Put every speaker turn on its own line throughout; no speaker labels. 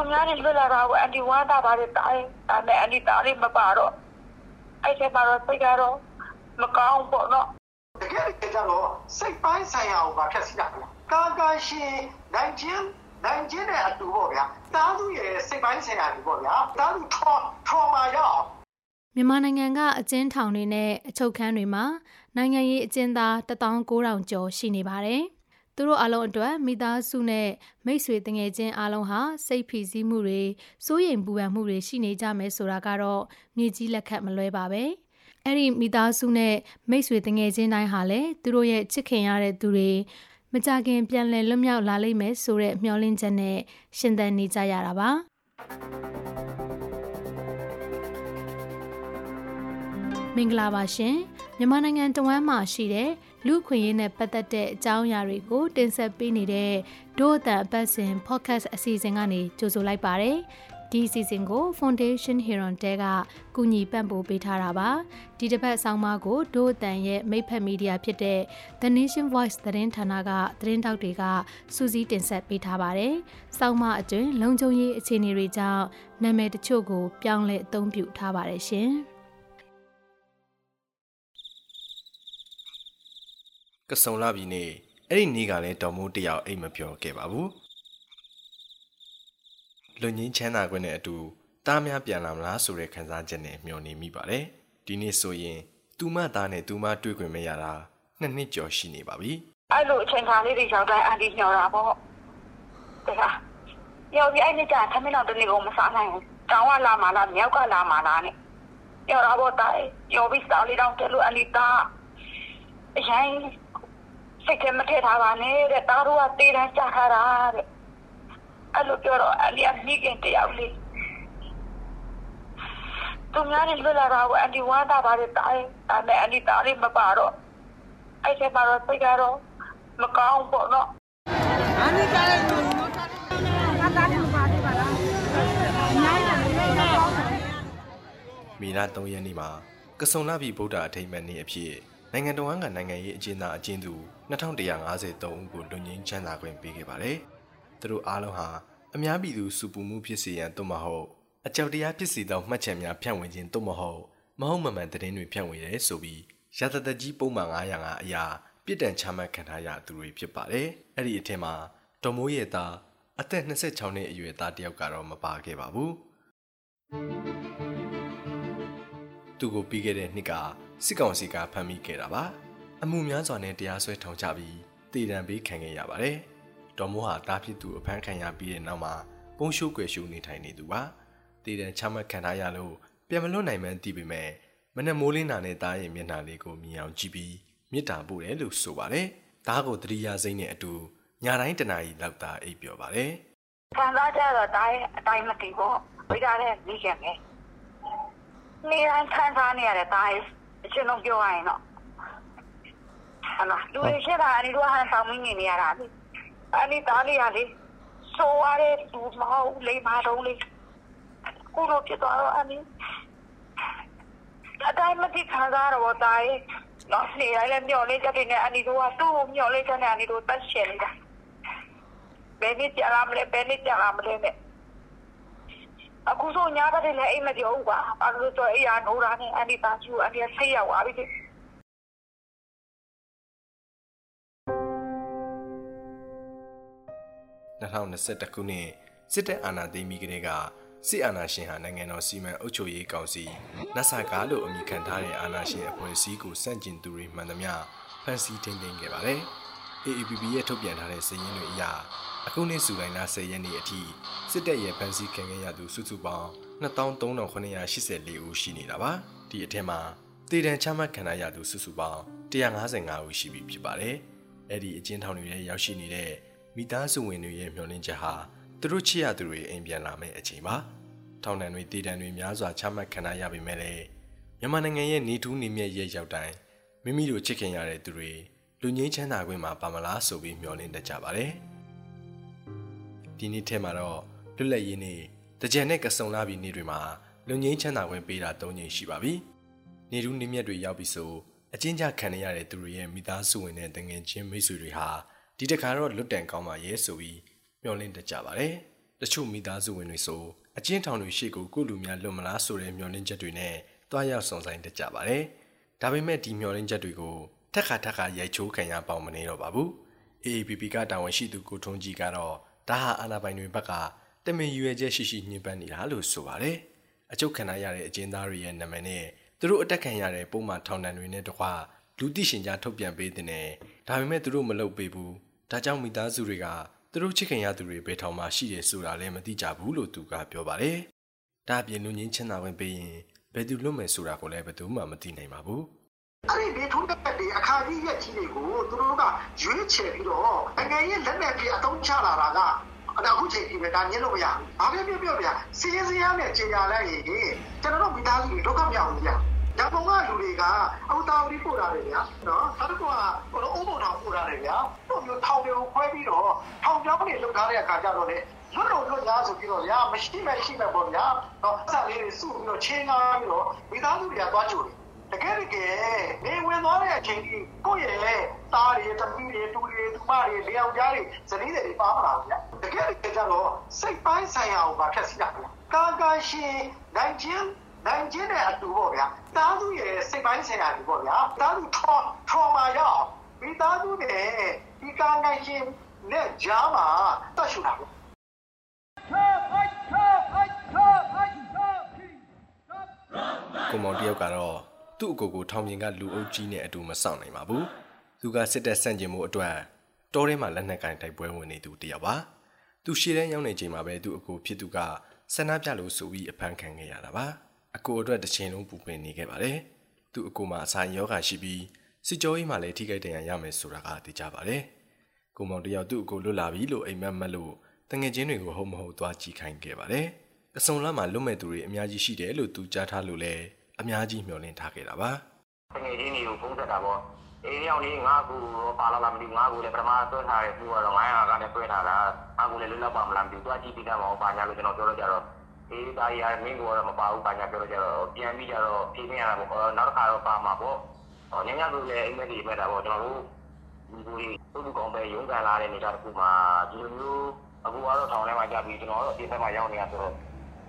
သူများတွေလွတ်လာတာကိုအန်တီဝါတာပါတယ်တားတယ်ဒါပေမဲ့အန်တီတားလေးမပါတော့အဲ့ဒီမှာတော့စိတ်ကတော့မကောင်းပေါ့နော်
တကယ်ကြတော့စိတ်ပိုင်းဆိုင်ရာကိုပါဖြတ်စီတာဗျာကာကာရှင်နိုင်ချင်းနိုင်ချင်းတဲ့အတူပေါ့ဗျာတားသူရဲ့စိတ်ပိုင်းဆိုင်ရာတွေပေါ့ဗျာတားသူထောထောမာရအောင်
မြန်မာနိုင်ငံကအကျဉ်းထောင်တွေနဲ့အချုပ်ခန်းတွေမှာနိုင်ငံရေးအကျဉ်းသား19000ကျော်ရှိနေပါတယ်။ သူတို့အလုံးအတွက်မိသားစုနဲ့မိတ်ဆွေတငယ်ချင်းအလုံးဟာစိတ်ဖိစီးမှုတွေစိုးရိမ်ပူပန်မှုတွေရှိနေကြမယ်ဆိုတာကတော့မြေကြီးလက်ခတ်မလွဲပါပဲ။အဲ့ဒီမိသားစုနဲ့မိတ်ဆွေတငယ်ချင်းတိုင်းဟာလည်းသူတို့ရဲ့ချစ်ခင်ရတဲ့သူတွေမကြခင်ပြန်လည်လွတ်မြောက်လာလိမ့်မယ်ဆိုတဲ့မျှော်လင့်ချက်နဲ့ရှင်သန်နေကြရတာပါမင်္ဂလာပါရှင်မြန်မာနိုင်ငံတဝမ်းမှာရှိတဲ့ လူခွင့်ရေးနဲ့ပတ်သက်တဲ့အကြောင်းအရာတွေကို တင်ဆက်ပေးနေတဲ့ဒို့အတန်အပတ်စဉ် podcast အစီအစဉ်ကနေကြိုဆိုလိုက်ပါတယ်ဒီအစီအစဉ်ကို Foundation Heron တဲကကူညီပံ့ပိုးပေးထားတာပါဒီတစ်ပတ်ဆောင်းပါးကိုဒို့အတန်ရဲ့မိတ်ဖက်မီဒီယာဖြစ်တဲ့ The Nation Voice သတင်းဌာနကသတင်းတောက်တွေကစူးစီးတင်ဆက်ပေးထားပါတယ်ဆောင်းပါးအတွင်းလုံခြုံရေးအခြေအနေတွေကြောင့်နာမည်တချို့ကို ပြောင်းလဲအသုံးပြုထားပါတယ်ရှင်
ကစုံလာပြီနေအဲ့ဒီနေ့ကလည်းတော်မိုးတယောက်အိတ်မပြောခဲ့ပါဘူးလူငင်းချမ်းသာခွင့်နဲ့အတူတားများပြန်လာမလားဆိုတဲ့ခံစားချက်နဲ့မျှော်နေမိပါတယ်ဒီနေ့ဆိုရင်သူမသားနဲ့သူမတွေ့ခွင့်မရတာနှစ်နှစ်ကျော်ရှိနေပါပြီ
အဲ့လိုအချိန်ခါလေးတွေရောက်တိုင်းအန်တီညော်တာပေါ့တခါညော်ပြီးအဲ့နေ့ကျရင်သမီးတော်တနေ့ကိုမစားနိုင်ဘူးတောင်းကလာမှလားမြောက်ကလာမှလားနဲ့ညော်တာပေါ့တာညော်ပြီးစားလေးတောင်းတယ်လို့အန်တီတာအရင် စိတ်ထဲမထည့်ထားပါနဲ့တဲ့တားတို့ကတေးတန်းကြထားတာတဲ့အဲ့လိုပြောတော့အန်တီကမိခင်တယောက်လေးသူများတွေလွတ်လာတာကိုအန်တီဝါတာပါတယ်တားတယ်ဒါပေမဲ့အန်တီတားလေးမပါတော့အဲ့ဒီမှာတော့စိတ်ကတော့မကောင်းပေါ့နော်
အနိကလည်းလို့လို့ထားတယ်။တာတယ်မပါသေးပါလား။အများကြီးလည်းမကောင်းဘူး။
မီနာ3ရက်နေ့မှာကစုံလာပြီဗုဒ္ဓအထိမ်းအမှတ်နေ့အဖြစ် နိုင်ငံတော်ကနိုင်ငံရေးအကျဉ်းသားအကျဉ်းသူ2153ဦးကိုလွန်ငင်းချမ်းသာခွင့်ပေးခဲ့ပါတယ်။သူတို့အားလုံးဟာအများပြည်သူစုပူမှုဖြစ်စေရန်သို့မဟုတ်အကြောက်တရားဖြစ်စေသောမှတ်ချက်များဖြန့်ဝေခြင်းသို့မဟုတ်မဟုတ်မမှန်သတင်းတွေဖြန့်ဝေရဲဆိုပြီးရသတကြီးပုံမှန်905အရာပြစ်ဒဏ်ချမှတ်ခံထားရသူတွေဖြစ်ပါတယ်။အဲ့ဒီအထက်မှာဒေါ်မိုးရဲ့သားအသက်26နှစ်အရွယ်သားတစ်ယောက်ကတော့မပါခဲ့ပါဘူး။ သူကိုပြီးခဲ့တဲ့နှစ်ကစစ်ကောင်စီကဖမ်းမိခဲ့တာပါအမှုများစွာနဲ့တရားစွဲထောင်ချပြီးတည်တံပေးခံခဲ့ရပါတယ်ဒေါ်မိုးဟာတားဖြစ်သူအဖမ်းခံရပြီးတဲ့နောက်မှာပုံရှိုးကွယ်ရှိုးနေထိုင်နေသူပါတည်တံချမှတ်ခံထားရလို့ပြန်မလွတ်နိုင်မှန်းသိပေမဲ့မနက်မိုးလင်းတာနဲ့တားရဲ့မျက်နှာလေးကိုမြင်အောင်ကြည့်ပြီးမေတ္တာပို့တယ်လို့ဆိုပါတယ်ဒါကိုတတိယစိမ့်နဲ့အတူညတိုင်းတနာရီလောက်သာအိပ်ပျော်ပါတယ်
ခံစားကြတော့တိုင်းအတိုင်းမတည်ပေါ့ဝိဒါနဲ့မိခင်ပဲ နေတိုင်းခံစားနေရတဲ့တိုင်းအချင်းလုံးပြောရရင်တော့ဟာလားလူတွေရှိတာအနီတို့ဟန်ဆောင်မင်းနေနေရတာလေအနီသားလေးရလေဆိုရတဲ့သူမဟုတ်လေမတော်လေကိုလိုပြတော့အနီအတိုင်းမတည်ခံစားတော့တိုင်းတော့နေတိုင်းလည်းမျောလေးချက်တွေနဲ့အနီတို့ကသူ့ကိုမျောလေးချက်နဲ့အနီတို့တက်ရှင်နေတာဘယ်နည်းကြလာမလဲဘယ်နည်းကြလာမလဲနဲ့ အခုဆိုညာတဲ့လည်းအိမ်မပြောဘူးကွာဘာလို့ဆိုအေးရနိုးတာနဲ့အန်ဒီတာချူအန်ဒီဆိတ်ရောက်သွားပြီ
2021ခုနှစ်စစ်တပ်အာဏာသိမ်းပြီးကတည်းကစစ်အာဏာရှင်ဟာနိုင်ငံတော်စီမံအုပ်ချုပ်ရေးကောင်စီနဆာကာလို့အမည်ခံထားတဲ့အာဏာရှင်အဖွဲ့အစည်းကိုစန့်ကျင်သူတွေမှန်သမျှဖမ်းဆီးထိန်းသိမ်းခဲ့ပါတယ်။ AAPP ရဲ့ထုတ်ပြန်ထားတဲ့စာရင်းတွေအရအခုနှစ်ဇူလိုင်လ10ရက်နေ့အထိစစ်တပ်ရဲ့ဖမ်းဆီးခံခဲ့ရသူစုစုပေါင်း23,984ဦးရှိနေတာပါ။ဒီအထက်မှာတည်တံချမှတ်ခံရသူစုစုပေါင်း155ဦးရှိပြီဖြစ်ပါတယ်။အဲ့ဒီအကျဉ်းထောင်တွေထဲရောက်ရှိနေတဲ့မိသားစုဝင်တွေရဲ့မျှော်လင့်ချက်ဟာသူတို့ချစ်ရသူတွေအိမ်ပြန်လာမယ့်အချိန်ပါထောင်နှံတွေတည်တံတွေများစွာချမှတ်ခံရပေမဲ့လည်းမြန်မာနိုင်ငံရဲ့နေထူးနေမြတ်ရဲ့ရောက်တိုင်းမိမိတို့ချစ်ခင်ရတဲ့သူတွေ လူငင်းချမ်းသာခွင့်မှာပါမလားဆိုပြီးမျှော်လင့်တတ်ကြပါတယ်ဒီနေ့ထဲမှာတော့လွတ်လပ်ရေးနေ့တကြံနဲ့ကစုံလာပြီးနေ့တွေမှာလူငင်းချမ်းသာခွင့်ပေးတာ၃ချိန်ရှိပါပြီနေထူးနေမြတ်တွေရောက်ပြီဆိုအချင်းကြခံရတဲ့သူတွေရဲ့မိသားစုဝင်တဲ့တငယ်ချင်းမိတ်ဆွေတွေဟာဒီတခါတော့လွတ်တန်ကောင်းပါရဲ့ဆိုပြီးမျှော်လင့်တတ်ကြပါတယ်။ဒတချို့မိသားစုဝင်တွေဆိုအချင်းထောင်တွေရှေ့ကိုကိုလူများလွတ်မလားဆိုတဲ့မျှော်လင့်ချက်တွေနဲ့တွားရောက်ဆောင်ဆိုင်တကြပါတယ်။ဒါပေမဲ့ဒီမျှော်လင့်ချက်တွေကို ထက်ခါထက်ခါရိုက်ချိုးခံရပေါင်မနေတော့ပါဘူး။ AAPP ကတာဝန်ရှိသူကိုထုံးကြီးကတော့ဒါဟာအာဏာပိုင်တွေဘက်ကတမင်ရွေချက်ရှိရှိညှဉ်းပန်းနေတာလို့ဆိုပါတယ်။အချုပ်ခံရတဲ့အကျဉ်းသားတွေရဲ့နာမည်နဲ့သူတို့အတက်ခံရတဲ့ပုံမှန်ထောင်ဒဏ်တွေနဲ့တကွာလူသိရှင်ကြားထုတ်ပြန်ပေးတဲ့နဲ့ဒါပေမဲ့သူတို့မလုပ်ပေးဘူး။ဒါကြောင့်မိသားစုတွေကသူတို့ချစ်ခင်ရသူတွေဘယ်ထောင်မှရှိတယ်ဆိုတာလည်းမသိကြဘူးလို့သူကပြောပါတယ်။ဒါအပြင်လူငင်းချမ်းသာဝင်ပေးရင်ဘယ်သူလွတ်မယ်ဆိုတာကိုလည်းဘယ်သူမှမသိနိုင်ပါဘူး။
အဲ့ဒီဒီထုံးတဲ့ဒီအခါကြီးရက်ကြီးတွေကိုသူတို့ကရွေးချယ်ပြီးတော့နိုင်ငံရေးလက်နက်ကြီးအသုံးချလာတာကအခုချိန်ကြီးပဲဒါညှင်းလို့မရဘူး။ဘာဖြစ်ဖြစ်ပြောပြစီးစင်းရနဲ့ကြေညာလိုက်ရင်ကျွန်တော်တို့မိသားစုတွေဒုက္ခမြောက်ဘူးဗျ။ဓာပုံကလူတွေကအဝတာဝတီပို့တာလေဗျာနော်နောက်တစ်ခုကဟိုအုံဘုံထောင်ပို့တာလေဗျာဟိုမျိုးထောင်တွေကိုခွဲပြီးတော့ထောင်ပြောင်းတွေလုပ်ထားတဲ့အခါကျတော့လေလွတ်လို့လွတ်လားဆိုပြီးတော့ဗျာမရှိမဲ့ရှိမဲ့ပေါ့ဗျာနော်ဆက်လေးတွေစုပြီးတော့ချင်းကားပြီးတော့မိသားစုတွေကသွားကြိုတယ် တကယ်တကယ်နေဝင်သွားတဲ့အချိန်ကြီးကိုယ့်ရဲ့သားတွေသမီးတွေတူတွေသူမတွေလေယောက်ျားတွေဇနီးတွေပါမလာဘူးဗျတကယ်တကယ်ကျတော့စိတ်ပိုင်းဆိုင်ရာကိုပါဖြတ်စီတာဗျကာကာရှင်နိုင်ချင်းနိုင်ချင်းတဲ့အတူပေါ့ဗျာတားသူရဲ့စိတ်ပိုင်းဆိုင်ရာတွေပေါ့ဗျာတားသူထောထောမာရအောင်မိသားစုနဲ့ဒီကာနိုင်ရှင်နဲ့ကြားမှာတတ်ရှူတာပေါ့
ကိုမောင်တယောက်ကတော့ သူ့အကိုကိုထောင်ပြင်ကလူအုပ်ကြီးနဲ့အတူမဆောင်နိုင်ပါဘူးသူကစစ်တပ်ဆန့်ကျင်မှုအတွက်တောထဲမှာလက်နက်ကင်တိုက်ပွဲဝင်နေသူတယောက်ပါသူရှေ့တန်းရောက်နေချိန်မှာပဲသူ့အကိုဖြစ်သူကဆန္ဒပြလို့ဆိုပြီးအဖမ်းခံခဲ့ရတာပါအကိုအတွက်တစ်ချိန်လုံးပူပင်နေခဲ့ပါတယ်သူ့အကိုမှာအဆိုင်ယောဂရှိပြီးစစ်ကြောရေးမှာလည်းထိခိုက်ဒဏ်ရာရမယ်ဆိုတာကသိကြပါတယ်ကိုမောင်တယောက်သူ့အကိုလွတ်လာပြီလို့အိမ်မက်မက်လို့တငယ်ချင်းတွေကိုဟုတ်မဟုတ်သွားကြည့်ခိုင်းခဲ့ပါတယ်အစုံလမ်းမှာလွတ်မဲ့သူတွေအများကြီးရှိတယ်လို့သူကြားထားလို့လည်း အများကြီးမျှော်လင့်ထားခဲ့တာပါ
တငယ်ချင်းတွေကိုဖုန်းဆက်တာပေါ့အေးရောက်နေငါ့ကိုပါလာလားမသိငါ့ကိုလည်းပထမဆွဲထားတဲ့ခုကတော့900ကလည်းဆွဲထားတာငါ့ကိုလည်းလွတ်လောက်ပါမလားမသိသွားကြည့်ပြီးတော့ပါညာလို့ကျွန်တော်ပြောလို့ကြတော့အေးဒါရီယာမင်းကတော့မပါဘူးပါညာပြောလို့ကြတော့ပြန်ပြီးကြတော့ဖြေနေရတာပေါ့နောက်တစ်ခါတော့ပါမှာပေါ့ညညဆိုလည်းအိမ်မက်ကြီးမဲ့တာပေါ့ကျွန်တော်တို့ဒီကိုသူ့လူကောင်းပဲရုံးကန်လာတဲ့နေတာတခုမှဒီလိုမျိုးအခုကတော့ထောင်ထဲမှာကြာပြီးကျွန်တော်တို့ဒီဘက်မှာရောက်နေတာဆိုတော့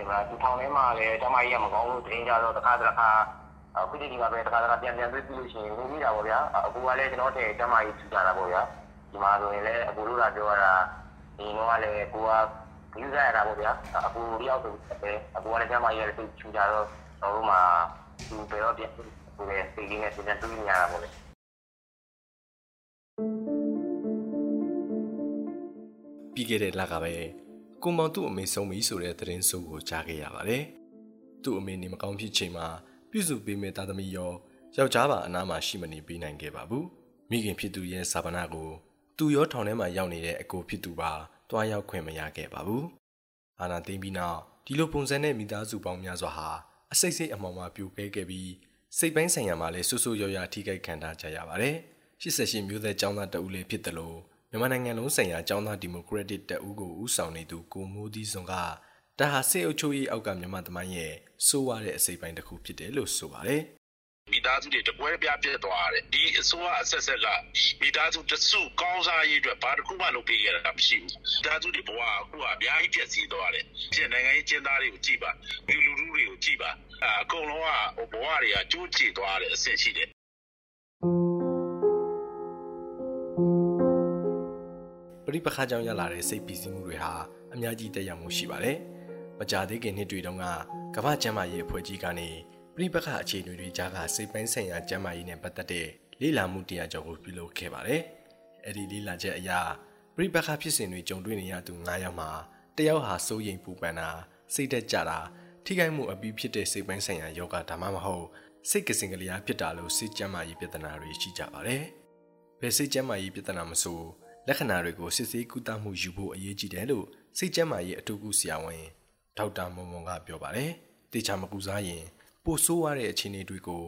ဒီမှာဒီထောင်ထဲမှာလည်းတမကြီးကမကောင်းလို့တင်းကြတော့တစ်ခါတစ်ခါအခုဒီကပဲတစ်ခါတစ်ခါပြန်ပြန်တွေ့ပြီးလို့ရှိရင်နေမိတာပေါ့ဗျာအခုကလည်းကျွန်တော်တဲ့တမကြီးထူကြတာပေါ့ဗျာဒီမှာဆိုရင်လည်းအခုတို့ကပြောရတာဒီတော့ကလည်းကိုကယူရတာပေါ့ဗျာအခုတယောက်ဆိုပဲအခုကလည်းတမကြီးရဲ့သူထူကြတော့တော့မှသူပဲတော့ပြန်ကိုယ်ရဲ့စိတ်ကြီးနဲ့ပြန်တွေ့နေရတာပေါ့လေ
ပြီးခဲ့တဲ့လကပဲ ကိုမောင်သူ့အမေဆုံးပြီဆိုတဲ့သတင်းဆိုးကိုကြားခဲ့ရပါတယ်။သူ့အမေနေမကောင်းဖြစ်ချိန်မှာပြုစုပေးမဲ့သားသမီးရောယောက်ျားပါအနားမှာရှိမနေပေးနိုင်ခဲ့ပါဘူး။မိခင်ဖြစ်သူရဲ့စာပနာကိုသူရောထောင်ထဲမှာရောက်နေတဲ့အကိုဖြစ်သူပါတွားရောက်ခွင့်မရခဲ့ပါဘူး။အာနာသိမ့်ပြီးနောက်ဒီလိုပုံစံနဲ့မိသားစုပေါင်းများစွာဟာအစိတ်စိတ်အမောင်မှာပြိုကဲခဲ့ပြီးစိတ်ပိုင်းဆိုင်ရာမှာလည်းဆူဆူရော်ရထိခိုက်ခံထားကြရပါတယ်။88မျိုးသက်ចောင်းသားတဦးလေးဖြစ်တယ်လို့ မြန်မာနိုင်ငံလုံးဆိုင်ရာចောင်းသားဒီမိုကရက်တစ်တပ်ဦးကိုဦးဆောင်နေသူကိုမိုးသီးစွန်ကဒါဟာစေအုပ်ချုပ်ရေးအောက်ကမြန်မာသမိုင်းရဲ့စိုးရတဲ့အစိပ်ပိုင်းတစ်ခုဖြစ်တယ်လို့ဆိုပါတယ်
မိသားစုတွေတပွဲပြပြတ်သွားတယ်ဒီအစိုးရအဆက်ဆက်ကမိသားစုတစုကောင်းစားရေးအတွက်ဘာတစ်ခုမှလုပ်ပေးခဲ့တာမရှိဘူးမိသားစုတွေဘဝအခုကအများကြီးပြည့်စည်သွားတယ်ပြင်နိုင်ငံရေးကျင်းသားတွေကိုကြည့်ပါလူလူလူတွေကိုကြည့်ပါအကုန်လုံးကဘဝတွေကကျိုးကျသွားတဲ့အဆင့်ရှိတယ်
ရိပခါကြောင့်ရလာတဲ့စိတ်ပီစီမှုတွေဟာအများကြီးတက်ရောက်မှုရှိပါတယ်။မကြာသေးခင်နှစ်တွေတုန်းကကမ္ဘာ့ကျန်းမာရေးအဖွဲ့ကြီးကနေပရိပခအခြေအနေတွေကြားကစိတ်ပိုင်းဆိုင်ရာကျန်းမာရေးနဲ့ပတ်သက်တဲ့လေ့လာမှုတရားကျော်ကိုပြုလုပ်ခဲ့ပါတယ်။အဲဒီလေ့လာချက်အရပရိပခဖြစ်စဉ်တွေကြုံတွေ့နေရသူ9ယောက်မှာတယောက်ဟာစိုးရိမ်ပူပန်တာစိတ်သက်ကြတာထိခိုက်မှုအပြီးဖြစ်တဲ့စိတ်ပိုင်းဆိုင်ရာယောဂဒါမှမဟုတ်စိတ်ကစင်ကလေးအားဖြစ်တာလို့စိတ်ကျန်းမာရေးပြဿနာတွေရှိကြပါတယ်။ဘယ်စိတ်ကျန်းမာရေးပြဿနာမဆို လက္ခဏာတွေကိုစစ်ဆေးကုသမှုယူဖို့အရေးကြီးတယ်လို့စိတ်ကျန်းမာရေးအထူးကုဆရာဝန်ဒေါက်တာမွန်မွန်ကပြောပါတယ်။တေချာမကူစားရင်ပိုဆိုးရတဲ့အခြေအနေတွေကို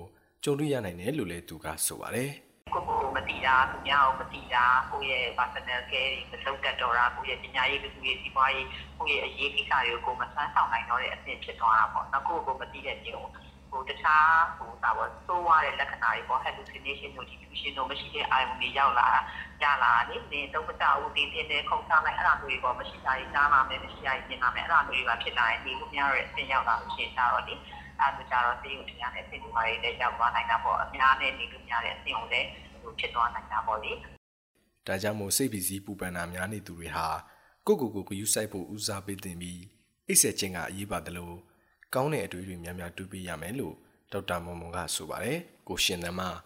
ကြုံတွေ့ရနိုင်တယ်လို့လည်းသူကဆိုပါတယ်။
ကိုကိုမတိတာသူများကိုမတိတာကိုယ့်ရဲ့ personal care တွေမလုပ်တတ်တော့တာကိုယ့်ရဲ့ပညာရေးလူကြီးစီးပွားရေးကိုယ့်ရဲ့အရေးကိစ္စတွေကိုကိုမဆန်းဆောင်နိုင်တော့တဲ့အဆင့်ဖြစ်သွားတာပေါ့။နောက်ကိုကိုမတိတဲ့မျိုး
ဟိုတခြားဟိုဒါပေါ့စိုးွားတဲ့လက္ခဏာတွေပေါ့ hallucination တို့ delusion တို့မရှိတဲ့အာရုံတွေရောက်လာ ရလာတယ်နေတော့မကြောက်ဘူးတင်းတင်းနဲ့ခုန်ချလိုက်အဲ့ဒါမျိုးတွေပေါ့မရှိတာကြီးကြားလာမယ်မရှိတာကြီးပြင်လာမယ်အဲ့ဒါမျိုးတွေပါဖြစ်လာရင်ဒီလိုများရဲ့အဆင်ရောက်လာလို့ရှိရင်တော့ဒီအဲဒါကြတော့တေးကိုတရားနဲ့ဆင်တူပါရတဲ့ရောက်သွားနိုင်တာပေါ့အများနဲ့နေလို့များတဲ့အဆင်ကိုလည်းဟိုဖြစ်သွားနိုင်တာပေါ့လေ
ဒါကြောင့်မို့စိတ်ပီစီပူပန်တာများနေသူတွေဟာကိုကိုကိုကိုယူဆိုင်ဖို့ဦးစားပေးတင်ပြီးအိတ်ဆက်ခြင်းကအရေးပါတယ်လို့ကောင်းတဲ့အတွေ့အကြုံများများတူပေးရမယ်လို့ဒေါက်တာမွန်မွန်ကဆိုပါတယ်ကိုရှင်သမား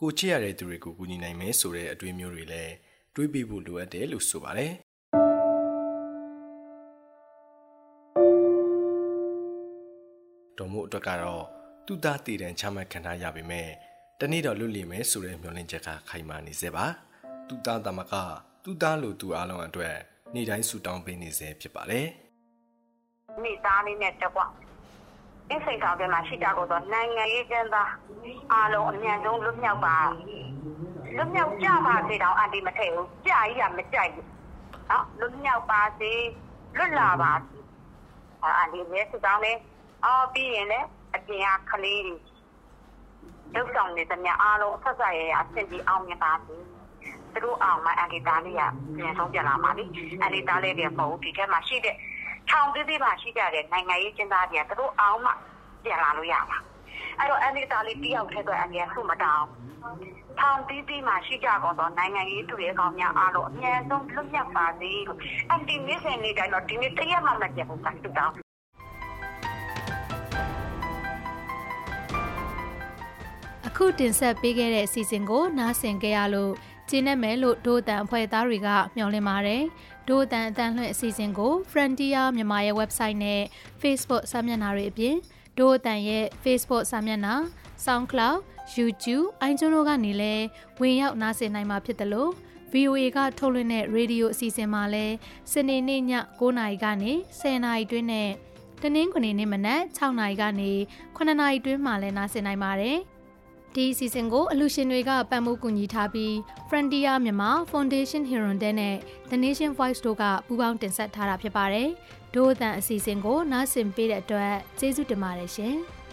ကိုချစ်ရတဲ့သူတွေကိုကူညီနိုင်မယ်ဆိုတဲ့အတွေ့အမျိုးတွေလည်းတွေးပြီးဖို့လိုအပ်တယ်လို့ဆိုပါတယ်တော်မို့အတွက်ကတော့သူ့သားတည်တံချမှတ်ခံထားရပေမဲ့တနေ့တော့လွတ်လည်မယ်ဆိုတဲ့မျှော်လင့်ချက်ကခိုင်မာနေစေပါသူ့သားသမကသူ့သားလိုသူအားလုံးအတွက်နေ့တိုင်းဆူတောင်းပေးနေစေဖြစ်ပါတယ်
မိသားလေးနဲ့တကွ အင်းစိတ်ဆောင်တဲ့မှာရှိကြတော့နိုင်ငံရေးကျန်းသားအားလုံးအမြန်ဆုံးလွတ်မြောက်ပါလွတ်မြောက်ကြပါစေတော့အန်တီမထည့်ဘူးကြာကြီးကမကြိုက်ဘူးနော်လွတ်မြောက်ပါစေလွတ်လာပါစေအန်တီရဲ့စတောင်းလေးအော်ပြီးရင်လည်းအပြင်ကကလေးတွေလောက်ဆောင်နေသမျှအားလုံးဆက်ဆက်ရရအဆင်ပြေအောင်မြင်ပါစေသူတို့အောင်မအန်တီသားလေးကပြန်ဆုံးပြန်လာပါလိအန်တီသားလေးတွေပုံဒီထဲမှာရှိတဲ့ ထောင်သေးသေးပါရှိကြတဲ့နိုင်ငံရေးကျင်းသားတွေကသူတို့အောင်မှပြန်လာလို့ရပါအဲ့တော့အန်တီသားလေးတယောက်ထဲတော့အန်တီကဆုမတောင်းထောင်တီးတီးမှာရှိကြကုန်သောနိုင်ငံရေးသူရဲ့ကောင်းများအားလုံးအများဆုံးလွတ်မြောက်ပါစေလို့အန်တီနေ့စဉ်နေ့တိုင်းတော့ဒီနေ့တရက်မှမပြတ်ဘူးကတူတောင်း
အခုတင်ဆက်ပေးခဲ့တဲ့အစီအစဉ်ကိုနားဆင်ကြရလို့ ကျင်းနေမယ်လို့ဒို့အတန်အဖွဲ့သားတွေကမျှော်လင့်ပါတယ်။ဒို့အတန်အတန်လွှင့်အစီအစဉ်ကို Frontier မြန်မာရဲ့ website နဲ့ Facebook စာမျက်နှာတွေအပြင်ဒို့အတန်ရဲ့ Facebook စာမျက်နှာ SoundCloud YouTube iTunes တို့ကနေလည်းဝင်ရောက်နားဆင်နိုင်မှာဖြစ်တယ်လို့ VOA ကထုတ်လွှင့်တဲ့ရေဒီယိုအစီအစဉ်မှာလည်းစနေနေ့ည9:00နာရီကနေ10:00နာရီတွင်းနဲ့တနင်္ဂနွေနေ့မနက်6:00နာရီကနေ9:00နာရီတွင်းမှာလည်းနားဆင်နိုင်ပါတယ်။ ဒီအစီအစဉ်ကိုအလူရှင်တွေကပံ့ပိုးကူညီထားပြီး Frontier မြန်မာ Foundation Hirondale နဲ့ The Nation Voice တို့ကပူးပေါင်းတင်ဆက်ထားတာဖြစ်ပါတယ်။ဒို့အတန်အစီအစဉ်ကိုနားဆင်ပေးတဲ့အတွက်ကျေးဇူးတင်ပါတယ်ရှင်။